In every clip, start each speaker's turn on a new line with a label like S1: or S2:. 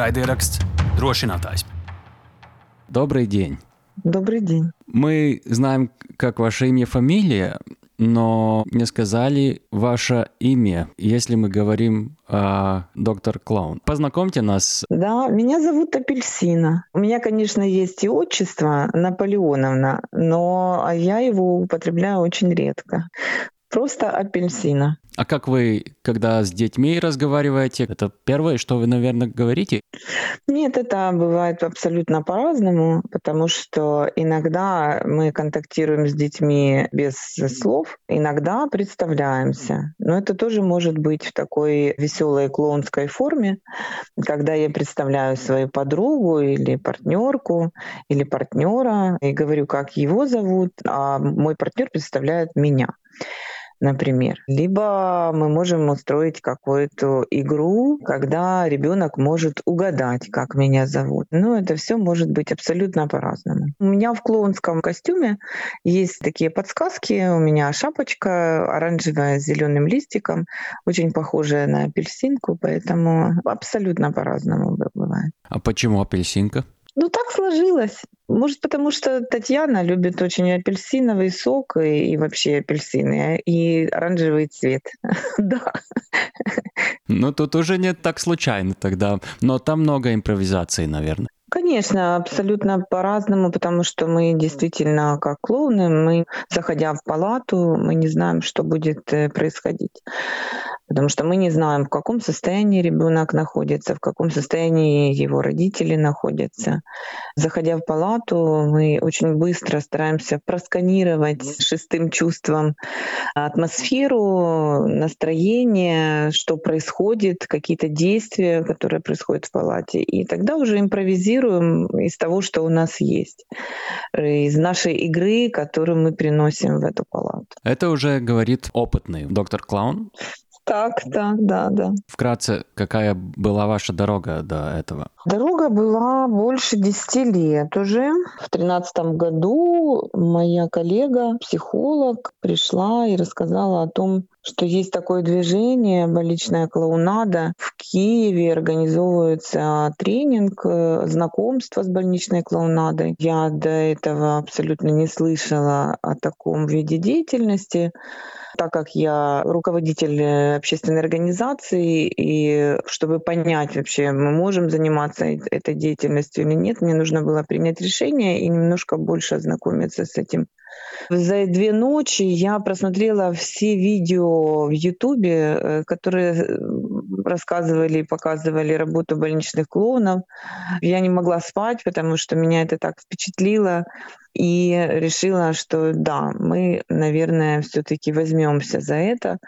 S1: Raidieraksts drošinātājs.
S2: Добрый день.
S3: Добрый день.
S2: Мы знаем, как ваше имя, фамилия, но не сказали ваше имя, если мы говорим о доктор Клоун. Познакомьте нас.
S3: Да, меня зовут Апельсина. У меня, конечно, есть и отчество Наполеоновна, но я его употребляю очень редко. Просто апельсина.
S2: А как вы, когда с детьми разговариваете, это первое, что вы, наверное, говорите?
S3: Нет, это бывает абсолютно по-разному, потому что иногда мы контактируем с детьми без слов, иногда представляемся. Но это тоже может быть в такой веселой клоунской форме, когда я представляю свою подругу или партнерку или партнера и говорю, как его зовут, а мой партнер представляет меня например. Либо мы можем устроить какую-то игру, когда ребенок может угадать, как меня зовут. Но это все может быть абсолютно по-разному. У меня в клоунском костюме есть такие подсказки. У меня шапочка оранжевая с зеленым листиком, очень похожая на апельсинку, поэтому абсолютно по-разному бывает.
S2: А почему апельсинка?
S3: Ну, так сложилось. Может, потому что Татьяна любит очень апельсиновый сок и, и вообще апельсины, и оранжевый цвет. да.
S2: Ну, тут уже не так случайно тогда. Но там много импровизации, наверное.
S3: Конечно, абсолютно по-разному, потому что мы действительно, как клоуны, мы, заходя в палату, мы не знаем, что будет э, происходить. Потому что мы не знаем, в каком состоянии ребенок находится, в каком состоянии его родители находятся. Заходя в палату, мы очень быстро стараемся просканировать шестым чувством атмосферу, настроение, что происходит, какие-то действия, которые происходят в палате. И тогда уже импровизируем из того, что у нас есть, из нашей игры, которую мы приносим в эту палату.
S2: Это уже говорит опытный доктор Клаун.
S3: Так, так, да, да.
S2: Вкратце, какая была ваша дорога до этого?
S3: Дорога была больше 10 лет уже. В тринадцатом году моя коллега, психолог, пришла и рассказала о том, что есть такое движение «Больничная клоунада». В Киеве организовывается тренинг, э, знакомство с больничной клоунадой. Я до этого абсолютно не слышала о таком виде деятельности так как я руководитель общественной организации, и чтобы понять вообще, мы можем заниматься этой деятельностью или нет, мне нужно было принять решение и немножко больше ознакомиться с этим. За две ночи я просмотрела все видео в Ютубе, э, которые э, рассказывали и показывали работу больничных клоунов. Я не могла спать, потому что меня это так впечатлило. И решила, что да, мы, наверное, все-таки возьмемся за это.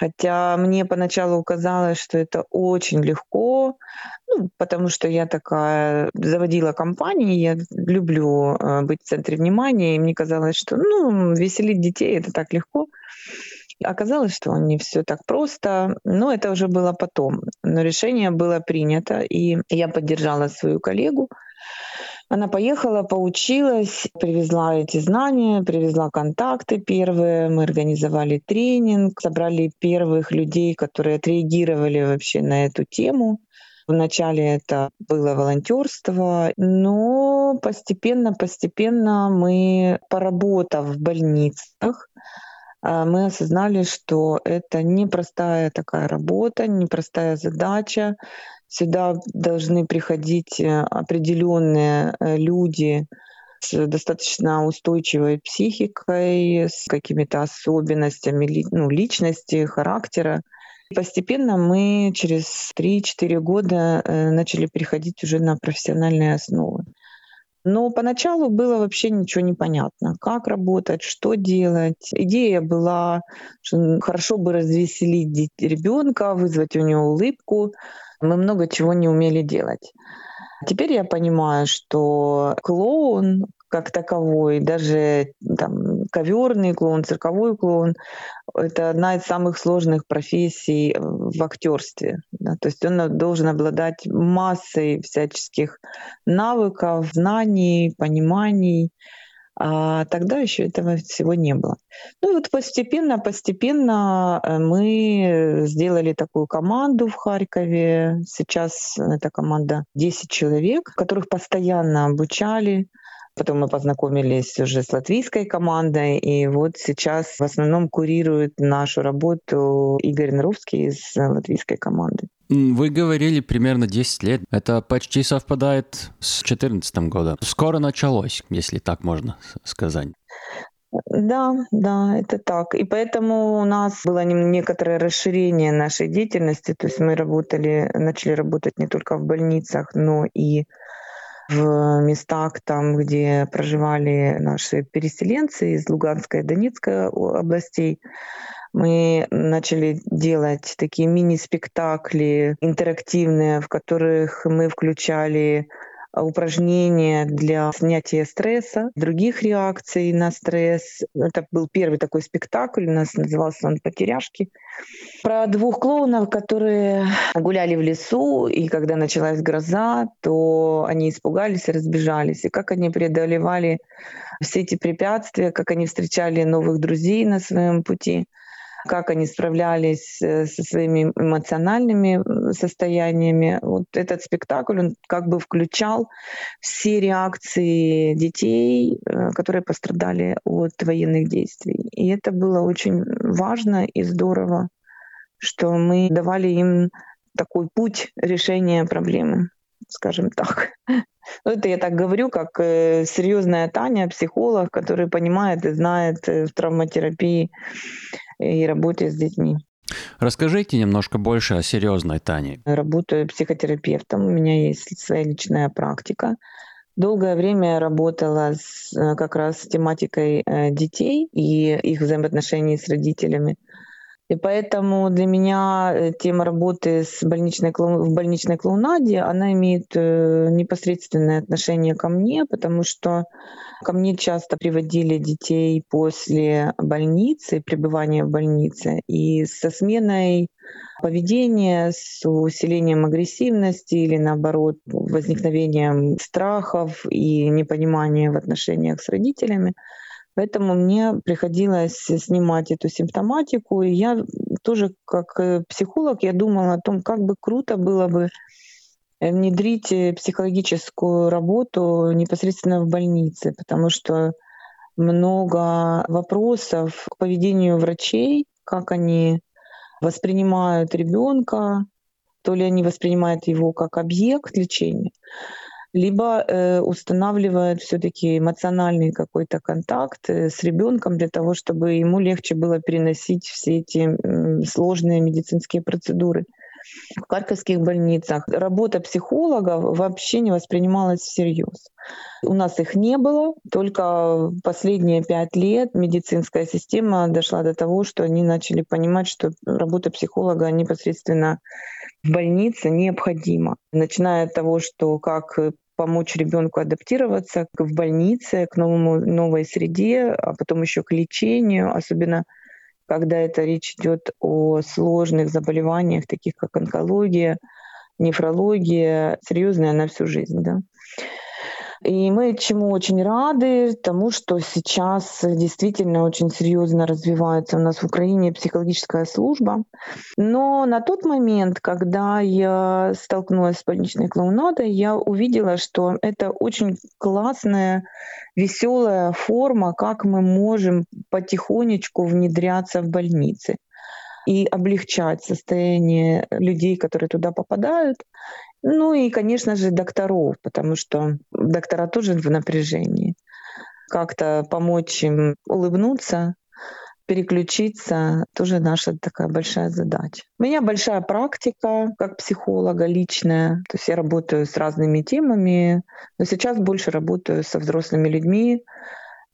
S3: Хотя мне поначалу казалось, что это очень легко, ну, потому что я такая заводила компании, я люблю э, быть в центре внимания, и мне казалось, что ну, веселить детей это так легко. Оказалось, что не все так просто, но это уже было потом. Но решение было принято, и я поддержала свою коллегу, она поехала, поучилась, привезла эти знания, привезла контакты первые, мы организовали тренинг, собрали первых людей, которые отреагировали вообще на эту тему. Вначале это было волонтерство, но постепенно, постепенно мы, поработав в больницах, мы осознали, что это непростая такая работа, непростая задача, Сюда должны приходить э, определенные э, люди с достаточно устойчивой психикой, с какими-то особенностями ну, личности, характера. Постепенно мы через 3-4 года э, начали приходить уже на профессиональные основы. Но поначалу было вообще ничего не понятно. Как работать, что делать. Идея была, что хорошо бы развеселить ребенка, вызвать у него улыбку, мы много чего не умели делать. Теперь я понимаю, что клоун как таковой, даже там, коверный клоун, цирковой клоун, это одна из самых сложных профессий в актерстве. Да? То есть он должен обладать массой всяческих навыков, знаний, пониманий, А тогда еще этого всего не было. Ну и вот постепенно, постепенно э, мы сделали такую команду в Харькове. Сейчас эта команда 10 человек, которых постоянно обучали. Потом мы познакомились уже с латвийской командой, и вот сейчас в основном курирует нашу работу Игорь Наровский из латвийской команды.
S2: Вы говорили примерно 10 лет. Это почти совпадает с 2014 годом. Скоро началось, если так можно сказать.
S3: Да, да, это так. И поэтому у нас было некоторое расширение нашей деятельности. То есть мы работали, начали работать не только в больницах, но и в местах, там, где проживали наши переселенцы из Луганской и Донецкой областей. Мы начали делать такие мини-спектакли интерактивные, в которых мы включали упражнения для снятия стресса, других реакций на стресс. Это был первый такой спектакль, у нас назывался он «Потеряшки», про двух клоунов, которые гуляли в лесу, и когда началась гроза, то они испугались и разбежались. И как они преодолевали все эти препятствия, как они встречали новых друзей на своем пути — как они справлялись э, со своими эмоциональными состояниями. Вот этот спектакль, он как бы включал все реакции детей, э, которые пострадали от военных действий. И это было очень важно и здорово, что мы давали им такой путь решения проблемы, скажем так. Ну, это я так говорю, как э, серьезная Таня, психолог, который понимает и знает э, в травматерапии и работе с детьми.
S2: Расскажите немножко больше о серьезной Тане.
S3: Работаю психотерапевтом, у меня есть своя личная практика. Долгое время я работала с, э, как раз с тематикой детей и их взаимоотношений с родителями. И поэтому для меня э, тема работы с больничной, в больничной клоунаде, она имеет э, непосредственное отношение ко мне, потому что ко мне часто приводили детей после больницы, пребывания в больнице, и со сменой поведения, с усилением агрессивности или наоборот возникновением страхов и непонимания в отношениях с родителями – Поэтому мне приходилось снимать эту симптоматику. И я тоже как психолог, я думала о том, как бы круто было бы внедрить э, психологическую работу непосредственно в больнице, потому что много вопросов к поведению врачей, как они воспринимают ребенка, то ли они воспринимают его как объект лечения, либо э, устанавливает все-таки эмоциональный какой-то контакт э, с ребенком для того, чтобы ему легче было переносить все эти сложные медицинские процедуры. В харьковских больницах работа психолога вообще не воспринималась всерьез. У нас их не было, только последние пять лет медицинская система дошла до того, что они начали понимать, что работа психолога непосредственно в больнице необходима. Начиная от того, что как помочь ребенку адаптироваться в больнице, к новому, новой среде, а потом еще к лечению, особенно когда это речь идет о сложных заболеваниях, таких как онкология, нефрология, серьезная на всю жизнь. Да? И мы чему очень рады, тому, что сейчас действительно очень серьезно развивается у нас в Украине психологическая служба. Но на тот момент, когда я столкнулась с больничной клоунадой, я увидела, что это очень классная, веселая форма, как мы можем потихонечку внедряться в больницы и облегчать состояние людей, которые туда попадают. Ну и, конечно же, докторов, потому что доктора тоже в напряжении. Как-то помочь им улыбнуться, переключиться тоже наша такая большая задача. У меня большая практика как психолога личная, то есть я работаю с разными темами, но сейчас больше работаю со взрослыми людьми,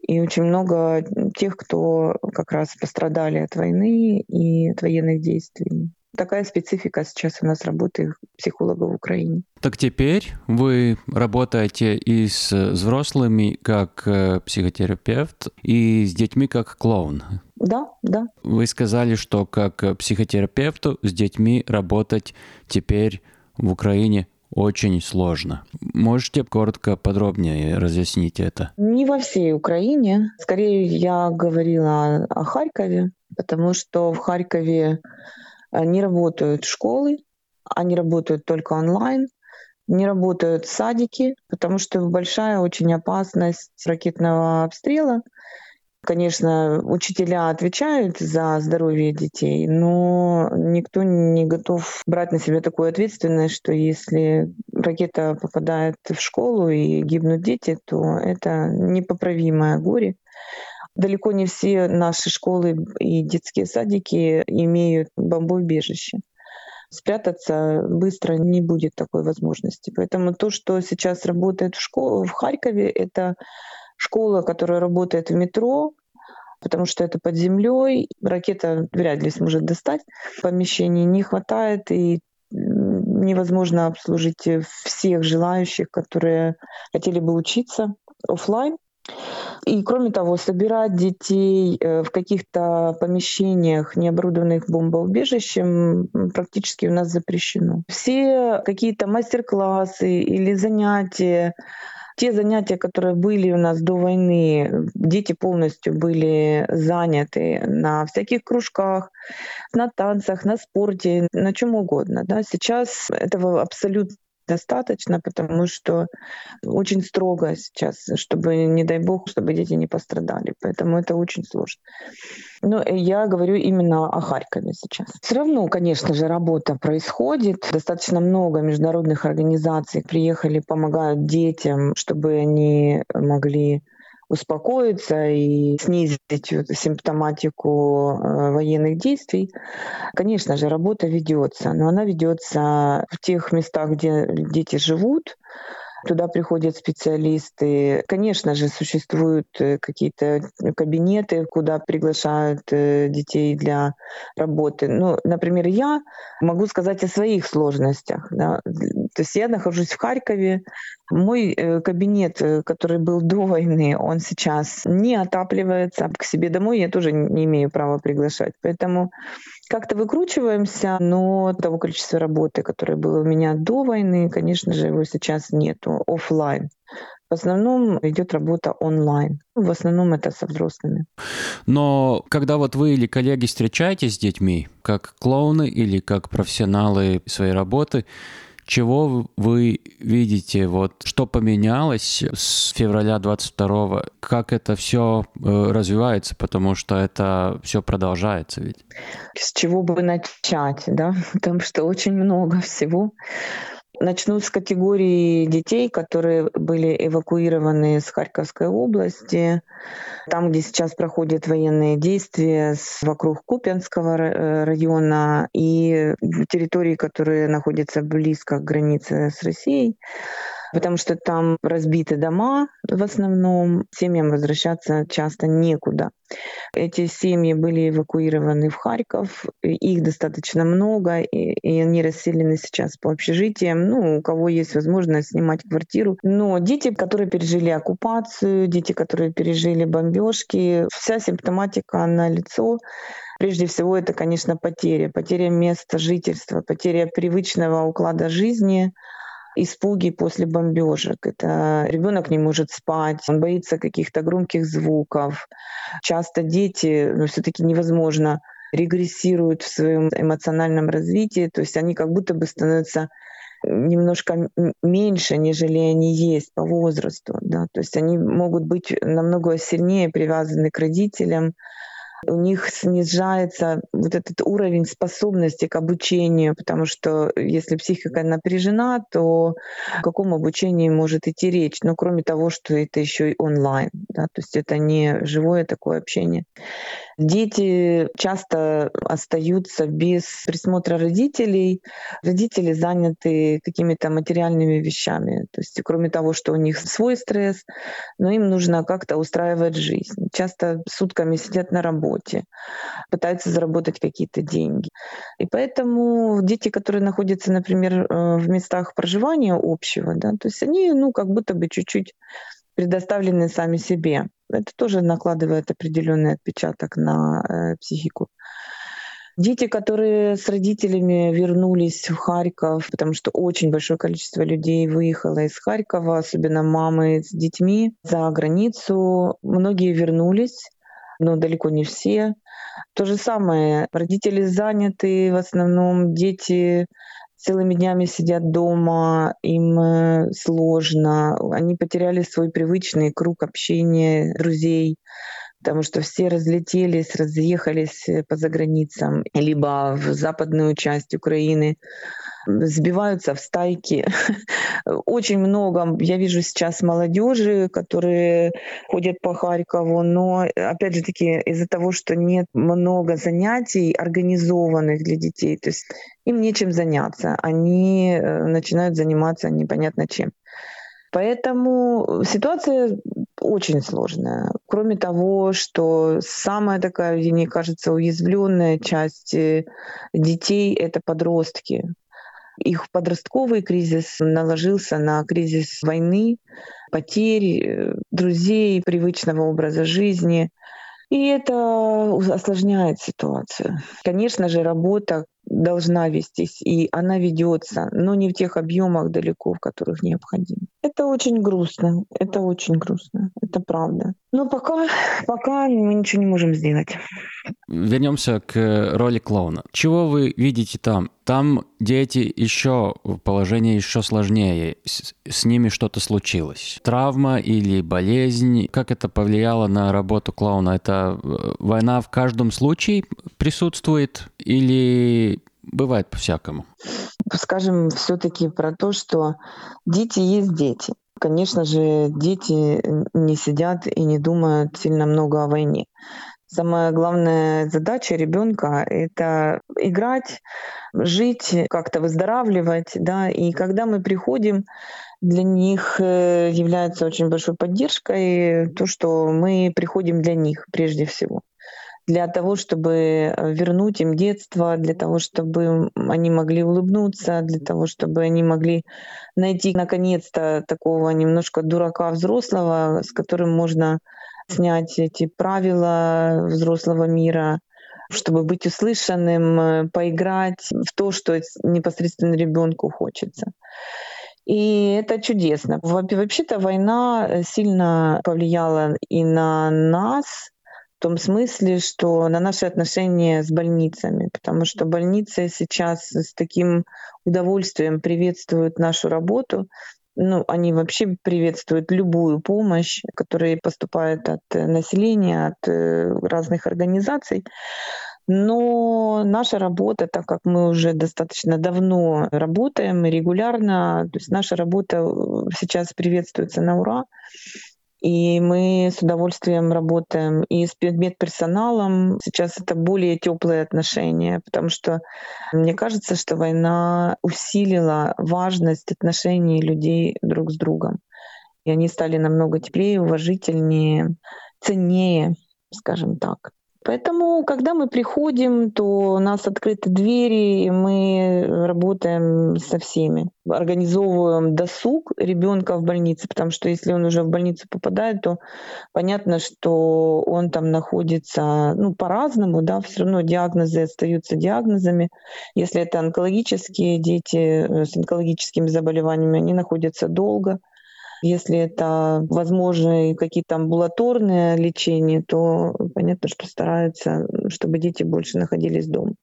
S3: и очень много тех, кто как раз пострадали от войны и от военных действий. Такая специфика сейчас у нас работы психологов в Украине.
S2: Так теперь вы работаете и с взрослыми как э, психотерапевт, и с детьми как клоун.
S3: Да, да.
S2: Вы сказали, что как психотерапевту с детьми работать теперь в Украине очень сложно. Можете коротко, подробнее разъяснить это?
S3: Не во всей Украине. Скорее, я говорила о Харькове, потому что в Харькове не работают школы, они работают только онлайн, не работают садики, потому что большая очень опасность ракетного обстрела — Конечно, учителя отвечают за здоровье детей, но никто не готов брать на себя такую ответственность, что если ракета попадает в школу и гибнут дети, то это непоправимое горе. Далеко не все наши школы и детские садики имеют бомбоубежище спрятаться быстро не будет такой возможности. Поэтому то, что сейчас работает в школе в Харькове, это школа, которая работает в метро, потому что это под землей, ракета вряд ли сможет достать, помещений не хватает, и невозможно обслужить всех желающих, которые хотели бы учиться офлайн. И кроме того, собирать детей э, в каких-то помещениях, не оборудованных бомбоубежищем, практически у нас запрещено. Все какие-то мастер-классы или занятия те занятия, которые были у нас до войны, дети полностью были заняты на всяких кружках, на танцах, на спорте, на чем угодно. Да. Сейчас этого абсолютно достаточно, потому что очень строго сейчас, чтобы, не дай бог, чтобы дети не пострадали. Поэтому это очень сложно. Но я говорю именно о Харькове сейчас. Все равно, конечно же, работа происходит. Достаточно много международных организаций приехали, помогают детям, чтобы они могли успокоиться и снизить симптоматику э, военных действий. Конечно же, работа ведется, но она ведется в тех местах, где дети живут, Туда приходят специалисты. Конечно же, существуют э, какие-то кабинеты, куда приглашают э, детей для работы. Ну, например, я могу сказать о своих сложностях. Да. То есть я нахожусь в Харькове. Мой э, кабинет, который был до войны, он сейчас не отапливается. К себе домой я тоже не имею права приглашать. Поэтому как-то выкручиваемся, но того количества работы, которое было у меня до войны, конечно же, его сейчас нету, офлайн. В основном идет работа онлайн. В основном это со взрослыми.
S2: Но когда вот вы или коллеги встречаетесь с детьми, как клоуны или как профессионалы своей работы, чего вы видите, вот что поменялось с февраля 22 как это все э, развивается, потому что это все продолжается ведь?
S3: С чего бы начать, да? Потому что очень много всего. Начну с категории детей, которые были эвакуированы с Харьковской области, там, где сейчас проходят военные действия вокруг Купянского э, района и территории, которые находятся близко к границе с Россией потому что там разбиты дома в основном, семьям возвращаться часто некуда. Эти семьи были эвакуированы в Харьков, их достаточно много, и, и они расселены сейчас по общежитиям, ну, у кого есть возможность снимать квартиру. Но дети, которые пережили оккупацию, дети, которые пережили бомбежки, вся симптоматика на лицо. Прежде всего, это, конечно, потеря. Потеря места жительства, потеря привычного уклада жизни, испуги после бомбежек. Это ребенок не может спать, он боится каких-то громких звуков. Часто дети, ну, все-таки невозможно регрессируют в своем эмоциональном развитии, то есть они как будто бы становятся немножко меньше, нежели они есть по возрасту. Да? То есть они могут быть намного сильнее привязаны к родителям, у них снижается вот этот уровень способности к обучению, потому что если психика напряжена, то о каком обучении может идти речь? Ну, кроме того, что это еще и онлайн, да, то есть это не живое такое общение. Дети часто остаются без присмотра родителей. Родители заняты какими-то материальными вещами. То есть кроме того, что у них свой стресс, но им нужно как-то устраивать жизнь. Часто сутками сидят на работе, пытаются заработать какие-то деньги. И поэтому дети, которые находятся, например, э, в местах проживания общего, да, то есть они, ну, как будто бы чуть-чуть предоставлены сами себе. Это тоже накладывает определенный отпечаток на э, психику. Дети, которые с родителями вернулись в Харьков, потому что очень большое количество людей выехало из Харькова, особенно мамы с детьми за границу. Многие вернулись, но далеко не все. То же самое. Родители заняты, в основном дети целыми днями сидят дома, им э, сложно, они потеряли свой привычный круг общения, друзей потому что все разлетелись, разъехались э, по заграницам, либо в западную часть Украины, сбиваются в стайки. Очень много, я вижу сейчас молодежи, которые ходят по Харькову, но опять же таки из-за того, что нет много занятий организованных для детей, то есть им нечем заняться, они э, начинают заниматься непонятно чем. Поэтому ситуация очень сложная. Кроме того, что самая такая, мне кажется, уязвленная часть э, детей — это подростки. Их подростковый кризис наложился на кризис войны, потерь, э, друзей, привычного образа жизни. И это осложняет ситуацию. Конечно же, работа должна вестись, и она ведется, но не в тех объемах далеко, в которых необходимо. Это очень грустно, это очень грустно, это правда. Но пока, пока мы ничего не можем сделать.
S2: Вернемся к роли клоуна. Чего вы видите там? Там дети еще, положение еще сложнее. С, с ними что-то случилось. Травма или болезнь. Как это повлияло на работу клоуна? Это э, война в каждом случае присутствует или бывает по-всякому?
S3: Скажем все-таки про то, что дети есть дети. Конечно же, дети не сидят и не думают сильно много о войне. Самая главная задача ребенка — это играть, жить, как-то выздоравливать. Да? И когда мы приходим, для них э, является очень большой поддержкой то, что мы приходим для них прежде всего для того, чтобы э, вернуть им детство, для того, чтобы они могли улыбнуться, для того, чтобы они могли найти наконец-то такого немножко дурака взрослого, с которым можно снять эти правила взрослого мира, чтобы быть услышанным, э, поиграть в то, что непосредственно ребенку хочется. И это чудесно. Вообще-то война э, сильно повлияла и на нас, в том смысле, что на наши отношения с больницами, потому что больницы сейчас с таким удовольствием приветствуют нашу работу, ну, они вообще приветствуют любую помощь, которая поступает от населения, от э, разных организаций. Но наша работа, так как мы уже достаточно давно работаем регулярно, то есть наша работа э, сейчас приветствуется на ура. И мы с удовольствием работаем и с медперсоналом. Сейчас это более теплые отношения, потому что мне кажется, что война усилила важность отношений людей друг с другом. И они стали намного теплее, уважительнее, ценнее, скажем так. Поэтому, когда мы приходим, то у нас открыты двери, и мы работаем со всеми. Организовываем досуг ребенка в больнице, потому что если он уже в больницу попадает, то понятно, что он там находится ну, по-разному, да, все равно диагнозы остаются диагнозами. Если это онкологические дети э, с онкологическими заболеваниями, они находятся долго. Если это возможны какие-то амбулаторные лечения, то понятно, что стараются, чтобы дети больше находились дома.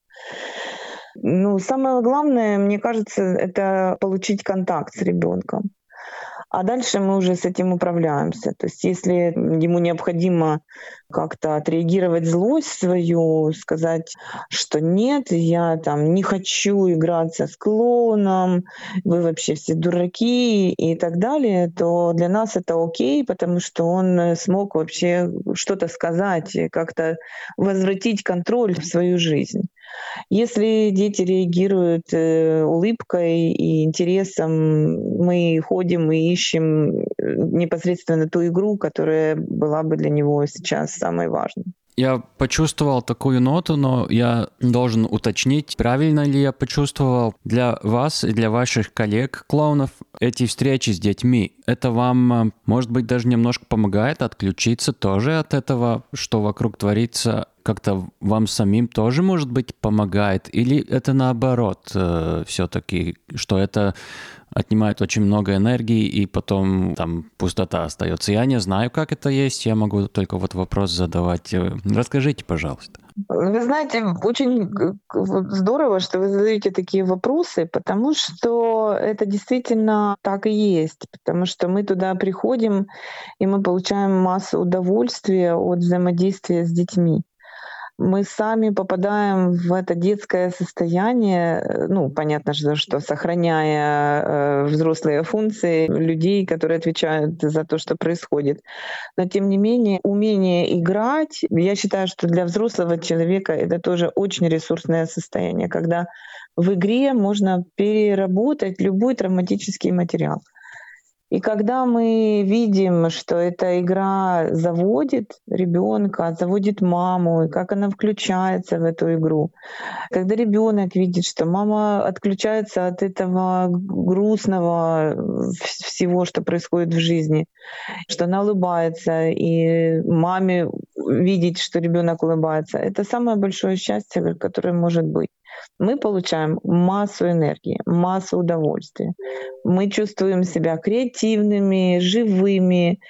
S3: Ну, самое главное, мне кажется, это получить контакт с ребенком а дальше мы уже с этим управляемся. То есть если ему необходимо как-то отреагировать злость свою, сказать, что нет, я там не хочу играться с клоуном, вы вообще все дураки и так далее, то для нас это окей, потому что он смог вообще что-то сказать, как-то возвратить контроль в свою жизнь. Если дети реагируют э, улыбкой и интересом, мы ходим и ищем э, непосредственно ту игру, которая была бы для него сейчас самой важной.
S2: Я почувствовал такую ноту, но я должен уточнить, правильно ли я почувствовал для вас и для ваших коллег-клоунов эти встречи с детьми. Это вам, э, может быть, даже немножко помогает отключиться тоже от этого, что вокруг творится, как-то вам самим тоже, может быть, помогает? Или это наоборот э, все-таки, что это отнимает очень много энергии, и потом там пустота остается. Я не знаю, как это есть, я могу только вот вопрос задавать. Э, расскажите, пожалуйста.
S3: Вы знаете, очень здорово, что вы задаете такие вопросы, потому что это действительно так и есть, потому что мы туда приходим, и мы получаем массу удовольствия от взаимодействия с детьми мы сами попадаем в это детское состояние, ну, понятно же, что сохраняя э, взрослые функции людей, которые отвечают за то, что происходит. Но, тем не менее, умение играть, я считаю, что для взрослого человека это тоже очень ресурсное состояние, когда в игре можно переработать любой травматический материал. И когда мы видим, что эта игра заводит ребенка, заводит маму, и как она включается в эту игру, когда ребенок видит, что мама отключается от этого грустного всего, что происходит в жизни, что она улыбается, и маме видеть, что ребенок улыбается, это самое большое счастье, которое может быть мы получаем массу энергии, массу удовольствия. Мы чувствуем себя креативными, живыми,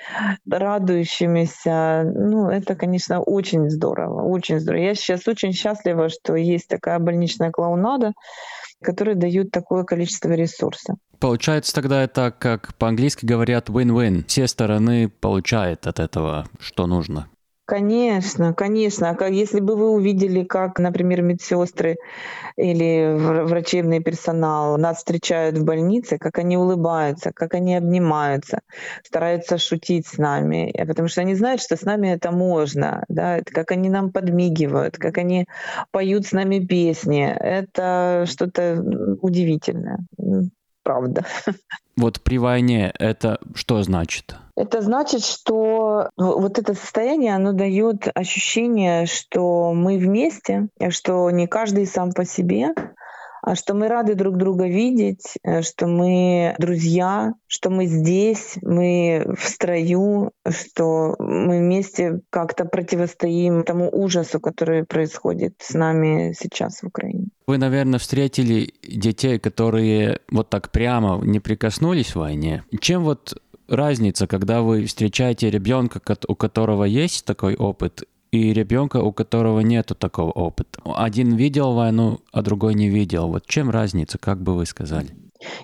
S3: радующимися. Ну, это, конечно, очень здорово, очень здорово. Я сейчас очень счастлива, что есть такая больничная клоунада, которая дает такое количество ресурсов.
S2: Получается тогда это, как по-английски говорят, win-win. Все стороны получают от этого, что нужно.
S3: Конечно, конечно. А если бы вы увидели, как, например, медсестры или врачебный персонал нас встречают в больнице, как они улыбаются, как они обнимаются, стараются шутить с нами, э, потому что они знают, что с нами это можно, да, как они нам подмигивают, как они поют с нами песни, это что-то удивительное, правда.
S2: Вот при войне это что значит?
S3: Это значит, что вот это состояние, оно дает ощущение, что мы вместе, что не каждый сам по себе, что мы рады друг друга видеть, э, что мы друзья, что мы здесь, мы в строю, что мы вместе как-то противостоим тому ужасу, который происходит с нами сейчас в Украине.
S2: Вы, наверное, встретили детей, которые вот так прямо не прикоснулись в войне. Чем вот разница, когда вы встречаете ребенка, у которого есть такой опыт, и ребенка, у которого нету такого опыта. Один видел войну, а другой не видел. Вот чем разница, как бы вы сказали?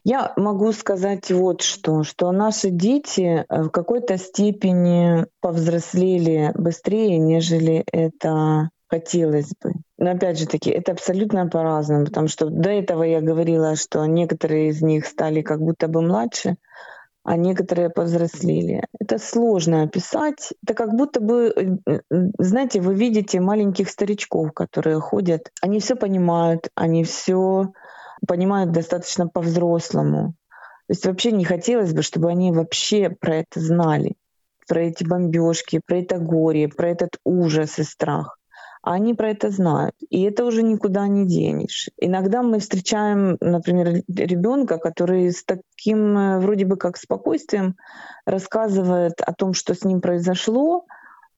S3: Я могу сказать вот что, что наши дети э, в какой-то степени повзрослели быстрее, нежели это хотелось бы. Но опять же таки, это абсолютно по-разному, потому что до этого я говорила, что некоторые из них стали как будто бы младше, а некоторые повзрослели. Это сложно описать. Это как будто бы, э, знаете, вы видите маленьких старичков, которые ходят. Они все понимают, они все понимают достаточно по-взрослому. То есть вообще не хотелось бы, чтобы они вообще про это знали, про эти бомбежки, про это горе, про этот ужас и страх они про это знают. И это уже никуда не денешь. Иногда мы встречаем, например, ребенка, который с таким э, вроде бы как спокойствием рассказывает о том, что с ним произошло,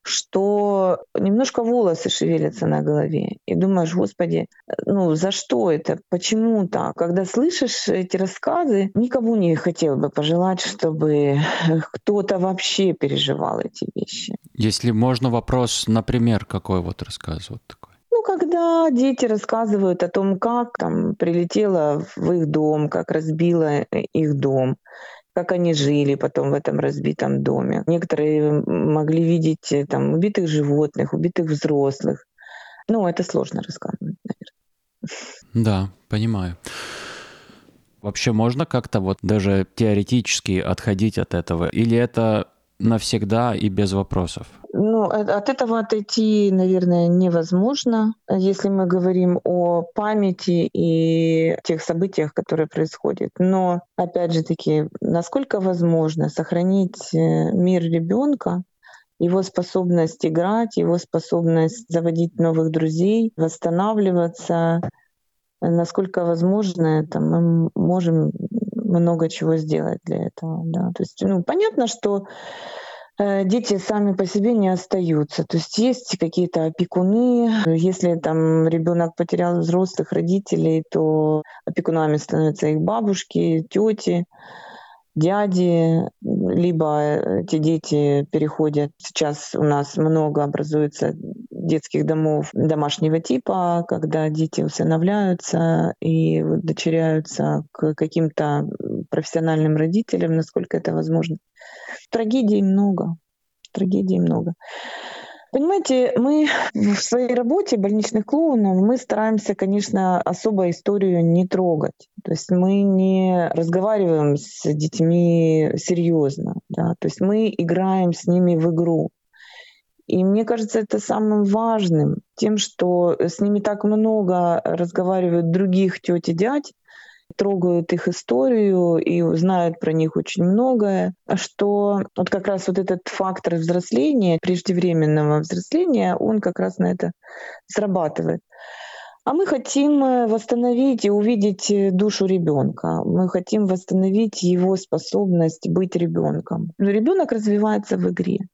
S3: что немножко волосы шевелятся на голове. И думаешь, господи, ну за что это? Почему так? Когда слышишь эти рассказы, никому не хотел бы пожелать, чтобы кто-то вообще переживал эти вещи.
S2: Если можно вопрос, например, какой вот рассказ вот такой?
S3: Ну, когда дети рассказывают о том, как там прилетела в их дом, как разбила их дом, как они жили потом в этом разбитом доме. Некоторые могли видеть э, там убитых животных, убитых взрослых. Ну, это сложно рассказывать, наверное.
S2: Да, понимаю. Вообще можно как-то вот даже теоретически отходить от этого? Или это навсегда и без вопросов?
S3: Ну, э, от этого отойти, наверное, невозможно, если мы говорим о памяти и тех событиях, которые происходят. Но, опять же таки, насколько возможно сохранить э, мир ребенка, его способность играть, его способность заводить новых друзей, восстанавливаться, насколько возможно это, мы можем много чего сделать для этого. Да. То есть, ну, понятно, что э, дети сами по себе не остаются. То есть есть какие-то опекуны. Если там ребенок потерял взрослых родителей, то опекунами становятся их бабушки, тети дяди, либо эти дети переходят. Сейчас у нас много образуется детских домов домашнего типа, когда дети усыновляются и дочеряются к каким-то профессиональным родителям, насколько это возможно. Трагедий много. Трагедий много. Понимаете, мы в своей работе больничных клоунов мы стараемся, конечно, особо историю не трогать. То есть мы не разговариваем с детьми серьезно. Да? То есть мы играем с ними в игру. И мне кажется, это самым важным, тем, что с ними так много разговаривают других теть и дядь, трогают их историю и знают про них очень многое, что вот как раз вот этот фактор взросления, преждевременного взросления, он как раз на это срабатывает. А мы хотим э, восстановить и увидеть э, душу ребенка. Мы хотим восстановить его способность быть ребенком. Ребенок развивается в игре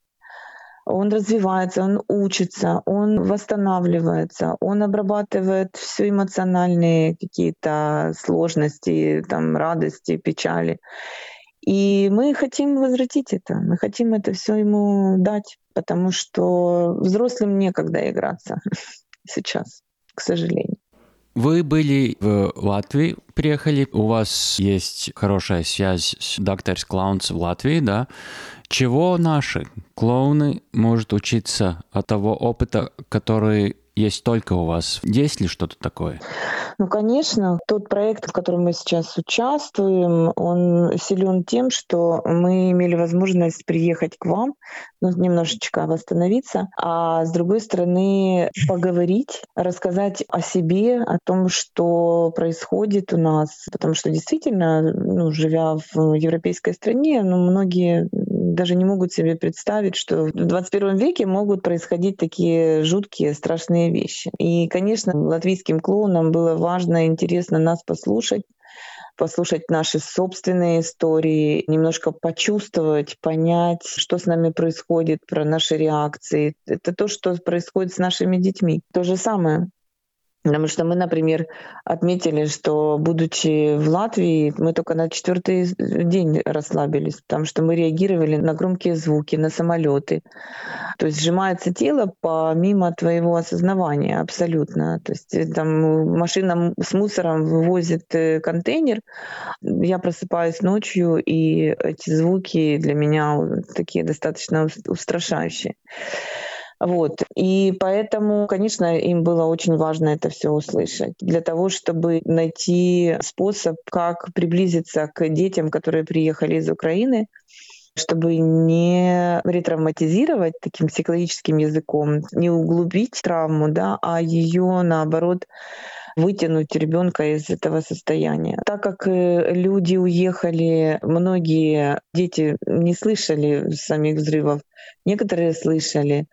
S3: он развивается, он учится, он восстанавливается, он обрабатывает все эмоциональные какие-то сложности, там, радости, печали. И мы хотим возвратить это, мы хотим это все ему дать, потому что взрослым некогда играться сейчас, к сожалению.
S2: Вы были в Латвии, приехали, у вас есть хорошая связь с Doctors Clowns в Латвии, да? Чего наши клоуны может учиться от того опыта, который есть только у вас. Есть ли что-то такое?
S3: Ну, конечно, тот проект, в котором мы сейчас участвуем, он силен тем, что мы имели возможность приехать к вам, ну, немножечко восстановиться, а с другой стороны поговорить, рассказать о себе, о том, что происходит у нас, потому что действительно, ну, живя в европейской стране, ну, многие даже не могут себе представить, что в 21 веке могут происходить такие жуткие, страшные вещи. И, конечно, латвийским клоунам было важно и интересно нас послушать, послушать наши собственные истории, немножко почувствовать, понять, что с нами происходит, про наши реакции. Это то, что происходит с нашими детьми. То же самое. Потому что мы, например, отметили, что, будучи в Латвии, мы только на четвертый день расслабились, потому что мы реагировали на громкие звуки, на самолеты. То есть сжимается тело помимо твоего осознавания абсолютно. То есть э, там машина с мусором вывозит э, контейнер, я просыпаюсь ночью, и эти звуки для меня такие достаточно устрашающие. Вот. И поэтому, конечно, им было очень важно это все услышать. Для того, чтобы найти способ, как приблизиться к детям, которые приехали из Украины, чтобы не ретравматизировать таким психологическим языком, не углубить травму, да, а ее наоборот вытянуть ребенка из этого состояния. Так как э, люди уехали, многие дети не слышали самих взрывов, некоторые слышали,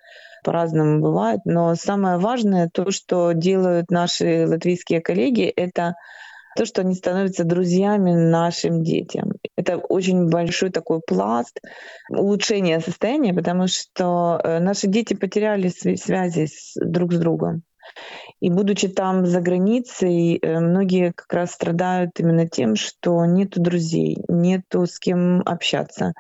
S3: по-разному бывает, но самое важное, то, что делают наши латвийские коллеги, это то, что они становятся друзьями нашим детям. Это очень большой такой пласт улучшения состояния, потому что э, наши дети потеряли связи с, друг с другом. И будучи там за границей, э, многие как раз страдают именно тем, что нету друзей, нету с кем общаться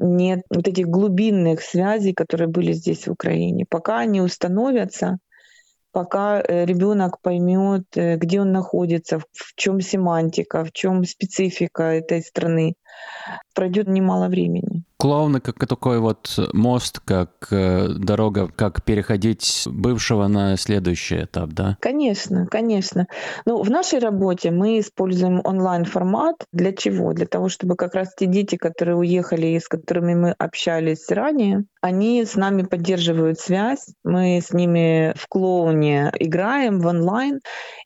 S3: нет вот этих глубинных связей, которые были здесь в Украине. Пока они установятся, пока э, ребенок поймет, э, где он находится, в чем семантика, в чем специфика этой страны, пройдет немало времени.
S2: Клоуны как такой вот мост, как э, дорога, как переходить с бывшего на следующий этап, да?
S3: Конечно, конечно. Ну, в нашей работе мы используем онлайн-формат. Для чего? Для того, чтобы как раз те дети, которые уехали и с которыми мы общались ранее, они с нами поддерживают связь, мы с ними в клоуне играем в онлайн.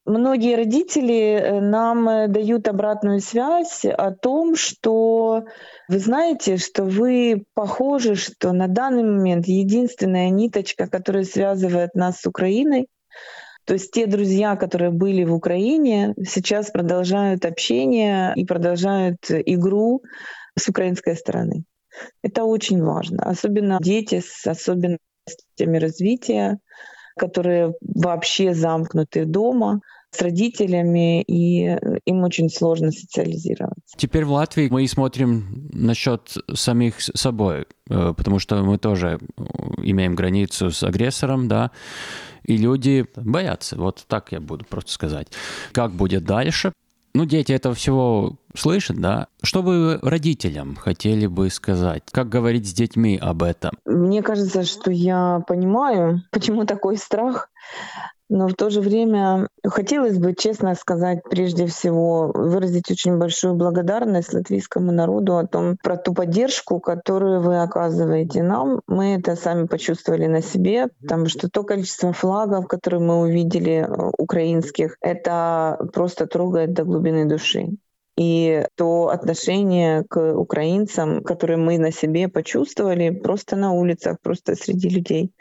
S3: Многие родители э, нам э, дают обратную связь о том, что вы знаете, что вы похожи, что на данный момент единственная ниточка, которая связывает нас с Украиной, то есть те друзья, которые были в Украине, сейчас продолжают общение и продолжают игру с украинской стороны. Это очень важно. Особенно дети с особенностями развития, которые вообще замкнуты дома с родителями, и им очень сложно социализироваться.
S2: Теперь в Латвии мы смотрим насчет самих собой, э, потому что мы тоже имеем границу с агрессором, да, и люди боятся. Вот так я буду просто сказать. Как будет дальше? Ну, дети этого всего слышат, да? Что вы родителям хотели бы сказать? Как говорить с детьми об этом?
S3: Мне кажется, что я понимаю, почему такой страх. Но в то же время хотелось бы, честно сказать, прежде всего выразить очень большую благодарность латвийскому народу о том, про ту поддержку, которую вы оказываете нам. Мы это сами почувствовали на себе, потому что то количество флагов, которые мы увидели, э, украинских, это просто трогает до глубины души. И то отношение к украинцам, которое мы на себе почувствовали просто на улицах, просто среди людей,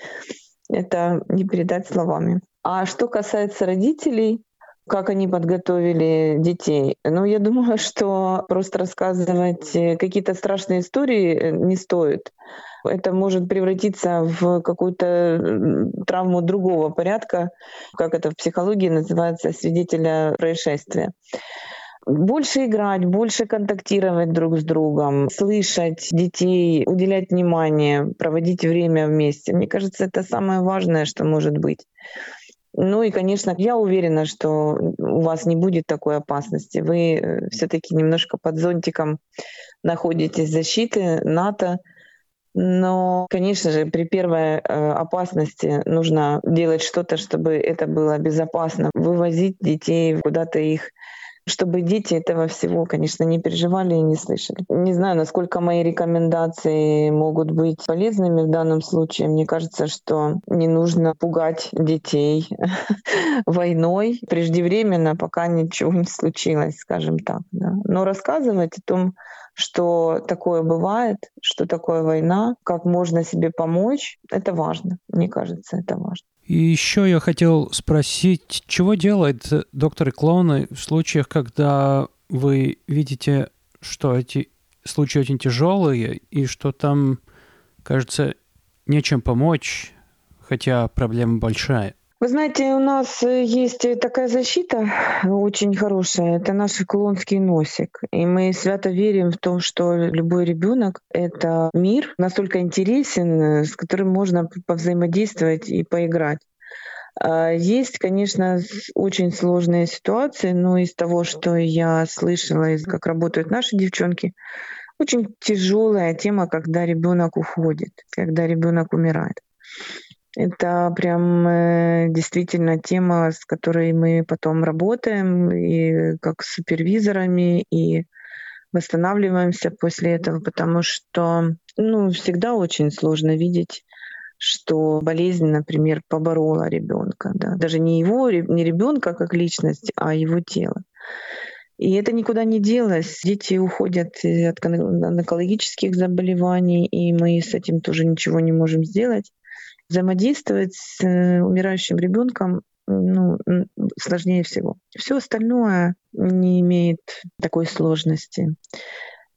S3: это не передать словами. А что касается родителей, как они подготовили детей. Ну, я думаю, что просто рассказывать э, какие-то страшные истории э, не стоит. Это может превратиться в какую-то травму другого порядка, как это в психологии называется, свидетеля происшествия. Больше играть, больше контактировать друг с другом, слышать детей, уделять внимание, проводить время вместе. Мне кажется, это самое важное, что может быть. Ну и, конечно, я уверена, что у вас не будет такой опасности. Вы э, все-таки немножко под зонтиком находитесь защиты НАТО. Но, конечно же, при первой э, опасности нужно делать что-то, чтобы это было безопасно. Вывозить детей, куда-то их чтобы дети этого всего, конечно, не переживали и не слышали. Не знаю, насколько мои рекомендации могут быть полезными в данном случае. Мне кажется, что не нужно пугать детей войной преждевременно, пока ничего не случилось, скажем так. Да. Но рассказывать о том, что такое бывает, что такое война, как можно себе помочь, это важно. Мне кажется, это важно.
S4: И еще я хотел спросить, чего делают докторы-клоуны в случаях, когда вы видите, что эти случаи очень тяжелые, и что там, кажется, нечем помочь, хотя проблема большая?
S3: Вы знаете, у нас э, есть э, такая защита очень хорошая. Это наш клонский носик. И мы свято верим в том, что любой ребенок — это мир настолько интересен, э, с которым можно повзаимодействовать и поиграть. А, есть, конечно, очень сложные ситуации, но из того, что я слышала, как работают наши девчонки, очень тяжелая тема, когда ребенок уходит, когда ребенок умирает. Это прям э, действительно тема, с которой мы потом работаем, и как с супервизорами, и восстанавливаемся после этого, потому что ну, всегда очень сложно видеть, что болезнь, например, поборола ребенка. Да? Даже не его, не ребенка как личность, а его тело. И это никуда не делось. Дети уходят от онкологических заболеваний, и мы с этим тоже ничего не можем сделать взаимодействовать с э, умирающим ребенком ну, сложнее всего. Все остальное не имеет такой сложности.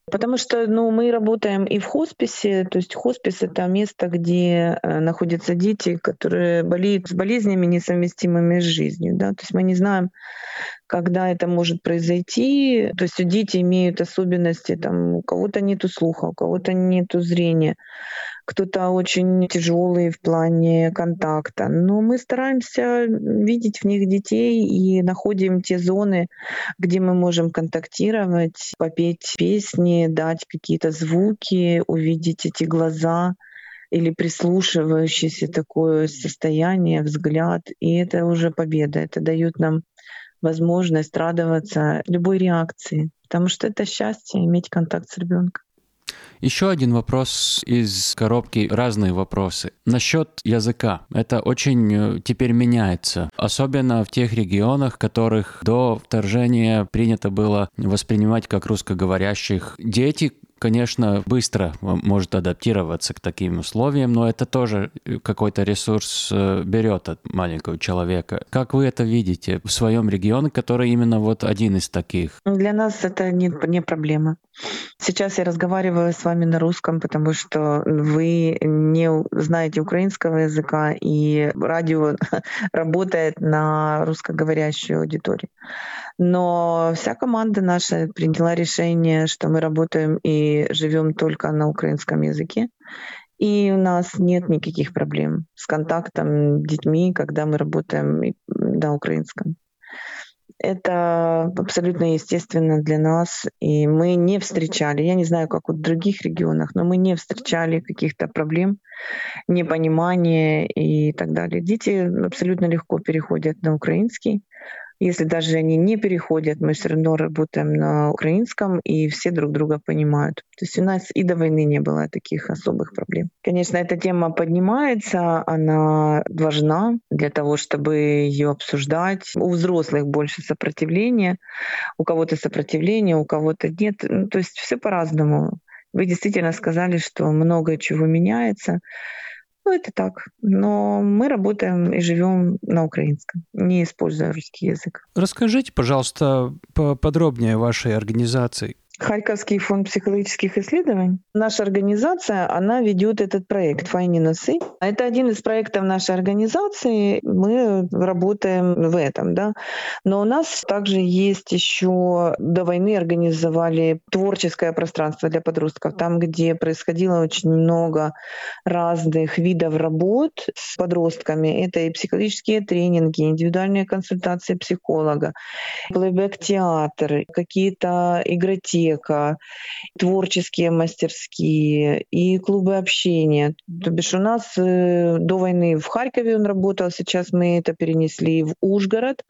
S3: Потому что ну, мы работаем и в хосписе, то есть хоспис — это место, где э, находятся дети, которые болеют с болезнями, несовместимыми с жизнью. Да? То есть мы не знаем, когда это может произойти. То есть дети имеют особенности, там, у кого-то нет слуха, у кого-то нет зрения кто-то очень тяжелый в плане контакта. Но мы стараемся видеть в них детей и находим те зоны, где мы можем контактировать, попеть песни, дать какие-то звуки, увидеть эти глаза или прислушивающееся такое состояние, взгляд. И это уже победа. Это дает нам возможность радоваться любой реакции, потому что это счастье иметь контакт с ребенком.
S2: Еще один вопрос из коробки, разные вопросы. Насчет языка. Это очень э, теперь меняется. Особенно в тех регионах, которых до вторжения принято было воспринимать как русскоговорящих. Дети конечно, быстро может адаптироваться к таким условиям, но это тоже какой-то ресурс э, берет от маленького человека. Как вы это видите в своем регионе, который именно вот один из таких?
S3: Для нас это не, не проблема. Сейчас я разговариваю с вами на русском, потому что вы не знаете украинского языка, и радио работает на русскоговорящую аудиторию. Но вся команда наша приняла решение, что мы работаем и живем только на украинском языке. И у нас нет никаких проблем с контактом с детьми, когда мы работаем на украинском. Это абсолютно естественно для нас, и мы не встречали, я не знаю, как в других регионах, но мы не встречали каких-то проблем, непонимания и так далее. Дети абсолютно легко переходят на украинский. Если даже они не переходят, мы все равно работаем на украинском, и все друг друга понимают. То есть у нас и до войны не было таких особых проблем. Конечно, эта тема поднимается, она важна для того, чтобы ее обсуждать. У взрослых больше сопротивления, у кого-то сопротивление, у кого-то нет. Ну, то есть все по-разному. Вы действительно сказали, что много чего меняется. Ну, это так. Но мы работаем и живем на украинском, не используя русский язык.
S4: Расскажите, пожалуйста, поподробнее о вашей организации.
S3: Харьковский фонд психологических исследований. Наша организация, она ведет этот проект «Файни носы». Это один из проектов нашей организации. Мы работаем в этом, да. Но у нас также есть еще до войны организовали творческое пространство для подростков, там, где происходило очень много разных видов работ с подростками. Это и психологические тренинги, индивидуальные консультации психолога, плейбэк-театр, какие-то игроти библиотека, творческие мастерские и клубы общения. То бишь у нас э, до войны в Харькове он работал, сейчас мы это перенесли в Ужгород,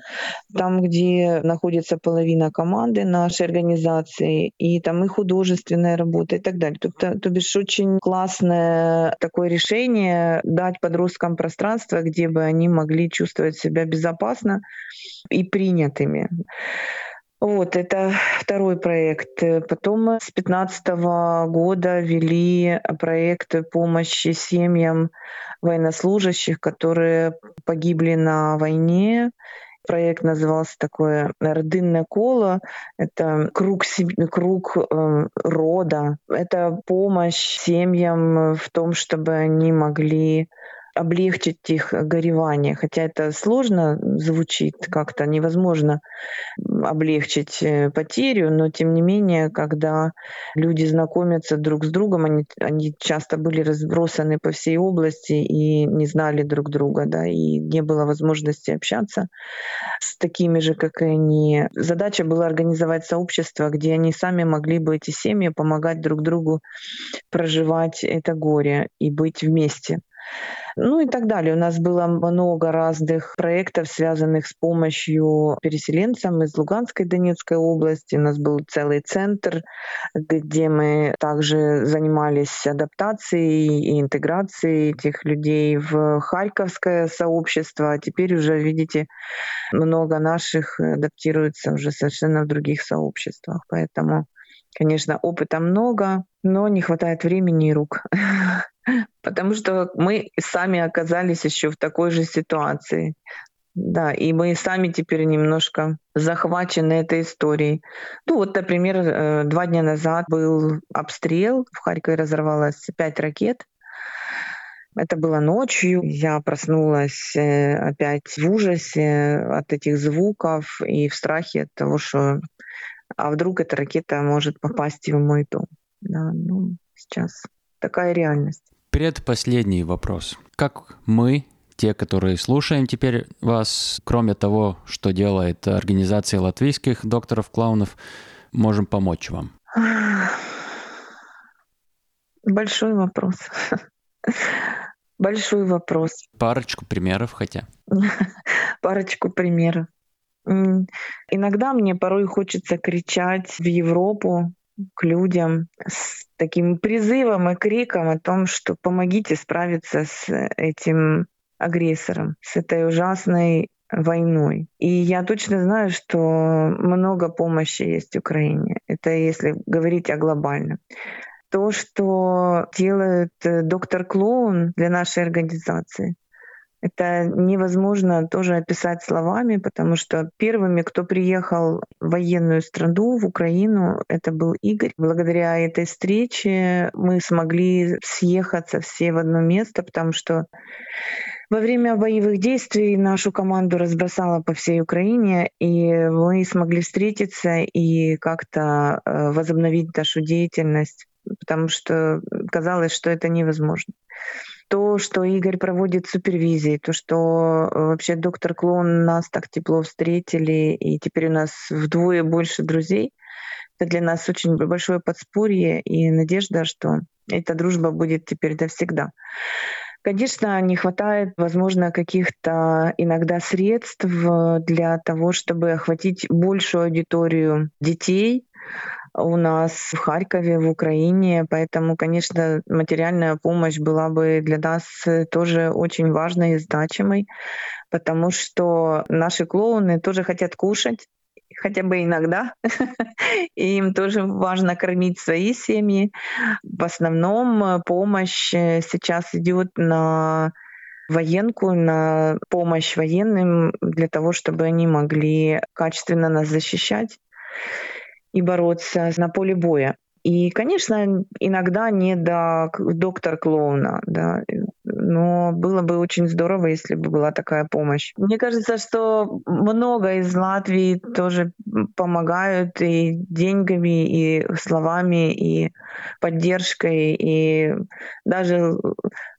S3: там, где находится половина команды нашей организации, и там и художественная работа и так далее. То, то, то бишь очень классное такое решение дать подросткам пространство, где бы они могли чувствовать себя безопасно и принятыми. Вот, это второй проект. Потом с 2015 года вели проект помощи семьям военнослужащих, которые погибли на войне. Проект назывался такое «Родинное коло». Это круг, круг э, рода. Это помощь семьям в том, чтобы они могли облегчить их горевание. Хотя это сложно звучит, как-то невозможно облегчить э, потерю, но тем не менее, когда люди знакомятся друг с другом, они, они часто были разбросаны по всей области и не знали друг друга, да, и не было возможности общаться с такими же, как и они. Задача была организовать сообщество, где они сами могли бы эти семьи помогать друг другу проживать это горе и быть вместе. Ну и так далее. У нас было много разных проектов, связанных с помощью переселенцам из Луганской Донецкой области. У нас был целый центр, где мы также занимались адаптацией и интеграцией этих людей в Харьковское сообщество. А теперь уже, видите, много наших адаптируется уже совершенно в других сообществах. Поэтому, конечно, опыта много, но не хватает времени и рук. потому что мы сами оказались еще в такой же ситуации. Да, и мы сами теперь немножко захвачены этой историей. Ну вот, например, э, два дня назад был обстрел, в Харькове разорвалось пять ракет. Это было ночью. Я проснулась э, опять в ужасе от этих звуков и в страхе от того, что а вдруг эта ракета может попасть в мой дом. Да, ну, сейчас такая реальность
S2: предпоследний вопрос. Как мы, те, которые слушаем теперь вас, кроме того, что делает организация латвийских докторов-клоунов, можем помочь вам?
S3: Большой вопрос. Большой вопрос.
S2: Парочку примеров хотя.
S3: Парочку примеров. Иногда мне порой хочется кричать в Европу, к людям с таким призывом и криком о том, что помогите справиться с этим агрессором, с этой ужасной войной. И я точно знаю, что много помощи есть Украине. Это если говорить о глобальном. То, что делает э, доктор Клоун для нашей организации, это невозможно тоже описать словами, потому что первыми, кто приехал в военную страну, в Украину, это был Игорь. Благодаря этой встрече мы смогли съехаться все в одно место, потому что во время боевых действий нашу команду разбросало по всей Украине, и мы смогли встретиться и как-то э, возобновить нашу деятельность, потому что казалось, что это невозможно то, что Игорь проводит супервизии, то, что э, вообще доктор Клоун нас так тепло встретили, и теперь у нас вдвое больше друзей, это для нас очень большое подспорье и надежда, что эта дружба будет теперь навсегда. Конечно, не хватает, возможно, каких-то иногда средств для того, чтобы охватить большую аудиторию детей, у нас в Харькове, в Украине. Поэтому, конечно, материальная помощь была бы для нас тоже очень важной и значимой, потому что наши клоуны тоже хотят кушать, хотя бы иногда. И им тоже важно кормить свои семьи. В основном помощь сейчас идет на военку, на помощь военным для того, чтобы они могли качественно нас защищать и бороться на поле боя. И, конечно, иногда не до доктора клоуна, да, но было бы очень здорово, если бы была такая помощь. Мне кажется, что много из Латвии тоже помогают и деньгами, и словами, и поддержкой, и даже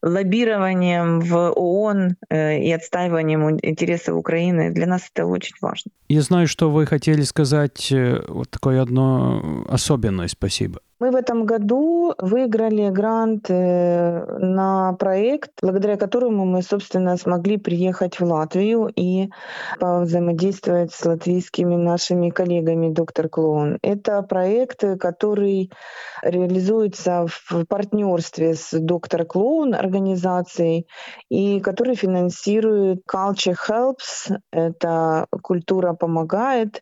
S3: лоббированием в ООН э, и отстаиванием интересов Украины. Для нас это очень важно.
S4: Я знаю, что вы хотели сказать э, вот такое одно особенное спасибо.
S3: Мы в этом году выиграли грант э, на проект, благодаря которому мы, собственно, смогли приехать в Латвию и взаимодействовать с латвийскими нашими коллегами «Доктор Клоун». Это проект, который реализуется в партнерстве с «Доктор Клоун» организацией и который финансирует Culture Helps, это «Культура помогает»,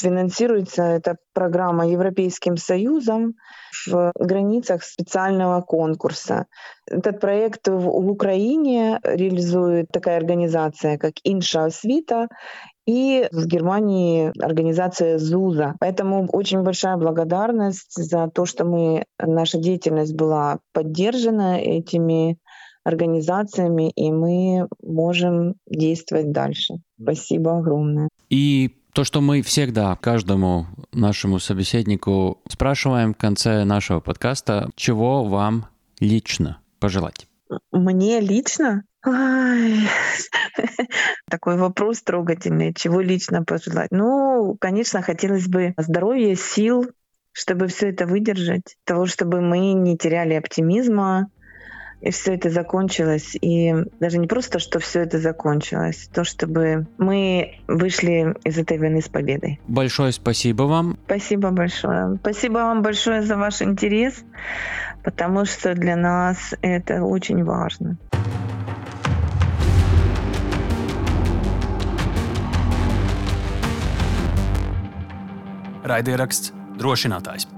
S3: Финансируется эта программа Европейским Союзом в границах специального конкурса. Этот проект в, Украине реализует такая организация, как Инша Свита, и в Германии организация ЗУЗа. Поэтому очень большая благодарность за то, что мы, наша деятельность была поддержана этими организациями, и мы можем действовать дальше. Спасибо огромное.
S2: И то, что мы всегда каждому нашему собеседнику спрашиваем в конце нашего подкаста, чего вам лично пожелать?
S3: Мне лично? Ай, такой вопрос трогательный. Чего лично пожелать? Ну, конечно, хотелось бы здоровья, сил, чтобы все это выдержать, того, чтобы мы не теряли оптимизма, и все это закончилось. И даже не просто, что все это закончилось, то, чтобы мы вышли из этой войны с победой.
S2: Большое спасибо вам.
S3: Спасибо большое. Спасибо вам большое за ваш интерес, потому что для нас это очень важно.
S1: Raidieraksts drošinātājs.